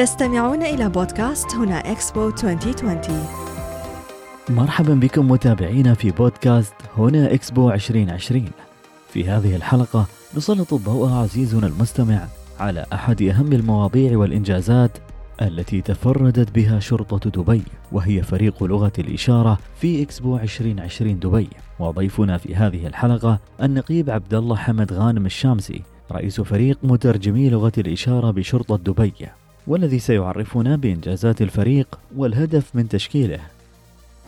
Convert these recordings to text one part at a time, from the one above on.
تستمعون إلى بودكاست هنا إكسبو 2020 مرحبا بكم متابعينا في بودكاست هنا إكسبو 2020 في هذه الحلقة نسلط الضوء عزيزنا المستمع على أحد أهم المواضيع والإنجازات التي تفردت بها شرطة دبي وهي فريق لغة الإشارة في إكسبو 2020 دبي. وضيفنا في هذه الحلقة النقيب عبد الله حمد غانم الشامسي رئيس فريق مترجمي لغة الإشارة بشرطة دبي. والذي سيعرفنا بإنجازات الفريق والهدف من تشكيله.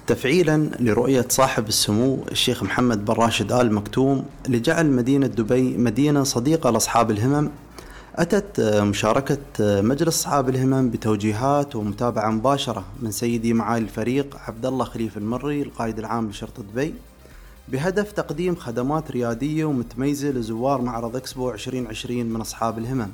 تفعيلا لرؤية صاحب السمو الشيخ محمد بن راشد آل مكتوم لجعل مدينة دبي مدينة صديقة لأصحاب الهمم. أتت مشاركة مجلس أصحاب الهمم بتوجيهات ومتابعة مباشرة من سيدي معالي الفريق عبد الله خليفة المري القائد العام لشرطة دبي بهدف تقديم خدمات ريادية ومتميزة لزوار معرض إكسبو 2020 من أصحاب الهمم.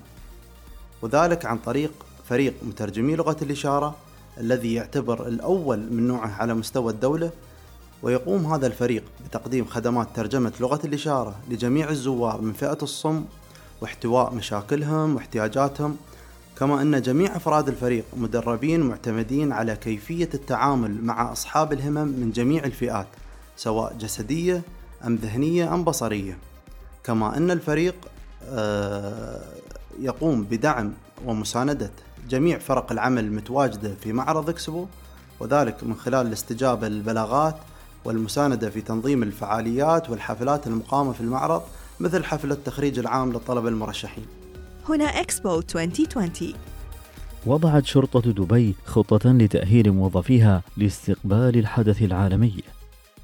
وذلك عن طريق فريق مترجمي لغة الإشارة الذي يعتبر الأول من نوعه على مستوى الدولة ويقوم هذا الفريق بتقديم خدمات ترجمة لغة الإشارة لجميع الزوار من فئة الصم واحتواء مشاكلهم واحتياجاتهم كما أن جميع أفراد الفريق مدربين معتمدين على كيفية التعامل مع أصحاب الهمم من جميع الفئات سواء جسدية أم ذهنية أم بصرية. كما أن الفريق آه، يقوم بدعم ومساندة جميع فرق العمل المتواجدة في معرض إكسبو وذلك من خلال الاستجابة للبلاغات والمساندة في تنظيم الفعاليات والحفلات المقامة في المعرض مثل حفل التخريج العام للطلبة المرشحين. هنا إكسبو 2020 وضعت شرطة دبي خطة لتأهيل موظفيها لاستقبال الحدث العالمي.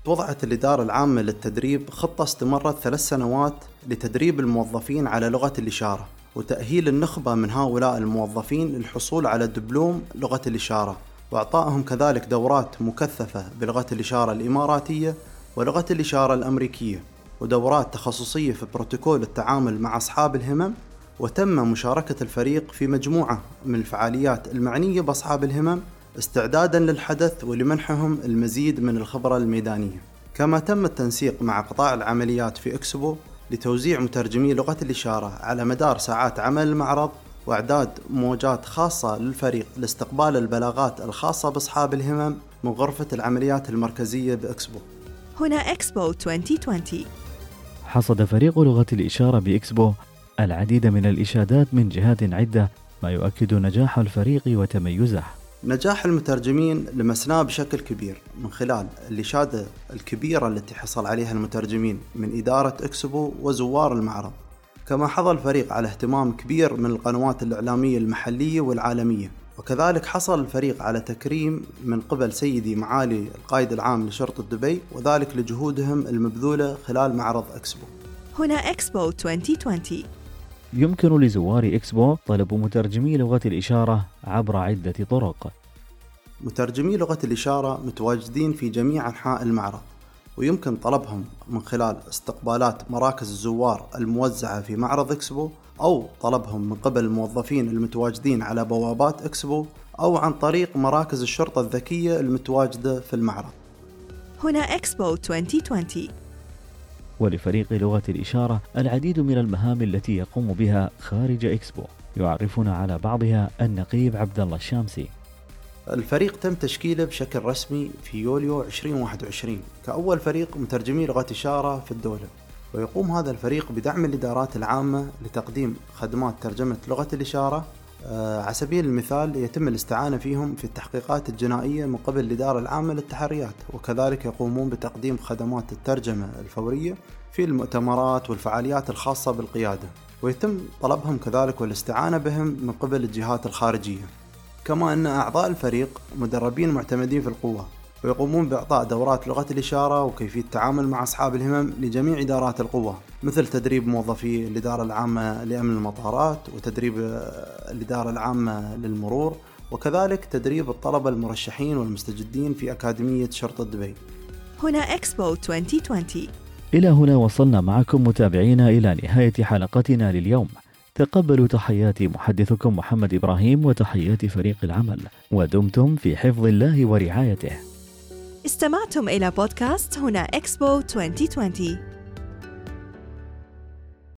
وضعت الإدارة العامة للتدريب خطة استمرت ثلاث سنوات لتدريب الموظفين على لغة الإشارة. وتأهيل النخبة من هؤلاء الموظفين للحصول على دبلوم لغة الإشارة وإعطائهم كذلك دورات مكثفة بلغة الإشارة الإماراتية ولغة الإشارة الأمريكية ودورات تخصصية في بروتوكول التعامل مع أصحاب الهمم وتم مشاركة الفريق في مجموعة من الفعاليات المعنية بأصحاب الهمم استعدادا للحدث ولمنحهم المزيد من الخبرة الميدانية. كما تم التنسيق مع قطاع العمليات في إكسبو لتوزيع مترجمي لغة الإشارة على مدار ساعات عمل المعرض وإعداد موجات خاصة للفريق لاستقبال البلاغات الخاصة بأصحاب الهمم من غرفة العمليات المركزية بإكسبو. هنا إكسبو 2020 حصد فريق لغة الإشارة بإكسبو العديد من الإشادات من جهات عدة ما يؤكد نجاح الفريق وتميزه. نجاح المترجمين لمسناه بشكل كبير من خلال الإشادة الكبيرة التي حصل عليها المترجمين من إدارة إكسبو وزوار المعرض. كما حظى الفريق على اهتمام كبير من القنوات الإعلامية المحلية والعالمية. وكذلك حصل الفريق على تكريم من قبل سيدي معالي القائد العام لشرطة دبي وذلك لجهودهم المبذولة خلال معرض إكسبو. هنا إكسبو 2020 يمكن لزوار إكسبو طلب مترجمي لغة الإشارة عبر عدة طرق. مترجمي لغة الإشارة متواجدين في جميع أنحاء المعرض ويمكن طلبهم من خلال استقبالات مراكز الزوار الموزعة في معرض إكسبو أو طلبهم من قبل الموظفين المتواجدين على بوابات إكسبو أو عن طريق مراكز الشرطة الذكية المتواجدة في المعرض. هنا إكسبو 2020 ولفريق لغة الإشارة العديد من المهام التي يقوم بها خارج إكسبو. يعرفنا على بعضها النقيب عبد الله الشامسي. الفريق تم تشكيله بشكل رسمي في يوليو 2021 كأول فريق مترجمي لغة إشارة في الدولة. ويقوم هذا الفريق بدعم الإدارات العامة لتقديم خدمات ترجمة لغة الإشارة على سبيل المثال يتم الاستعانة فيهم في التحقيقات الجنائية من قبل الإدارة العامة للتحريات وكذلك يقومون بتقديم خدمات الترجمة الفورية في المؤتمرات والفعاليات الخاصة بالقيادة ويتم طلبهم كذلك والاستعانة بهم من قبل الجهات الخارجية. كما أن أعضاء الفريق مدربين معتمدين في القوة ويقومون بإعطاء دورات لغة الإشارة وكيفية التعامل مع أصحاب الهمم لجميع إدارات القوة مثل تدريب موظفي الإدارة العامة لأمن المطارات وتدريب الإدارة العامة للمرور وكذلك تدريب الطلبة المرشحين والمستجدين في أكاديمية شرطة دبي. هنا إكسبو 2020 إلى هنا وصلنا معكم متابعينا إلى نهاية حلقتنا لليوم. تقبلوا تحيات محدثكم محمد إبراهيم وتحيات فريق العمل ودمتم في حفظ الله ورعايته. استمعتم إلى بودكاست هنا إكسبو 2020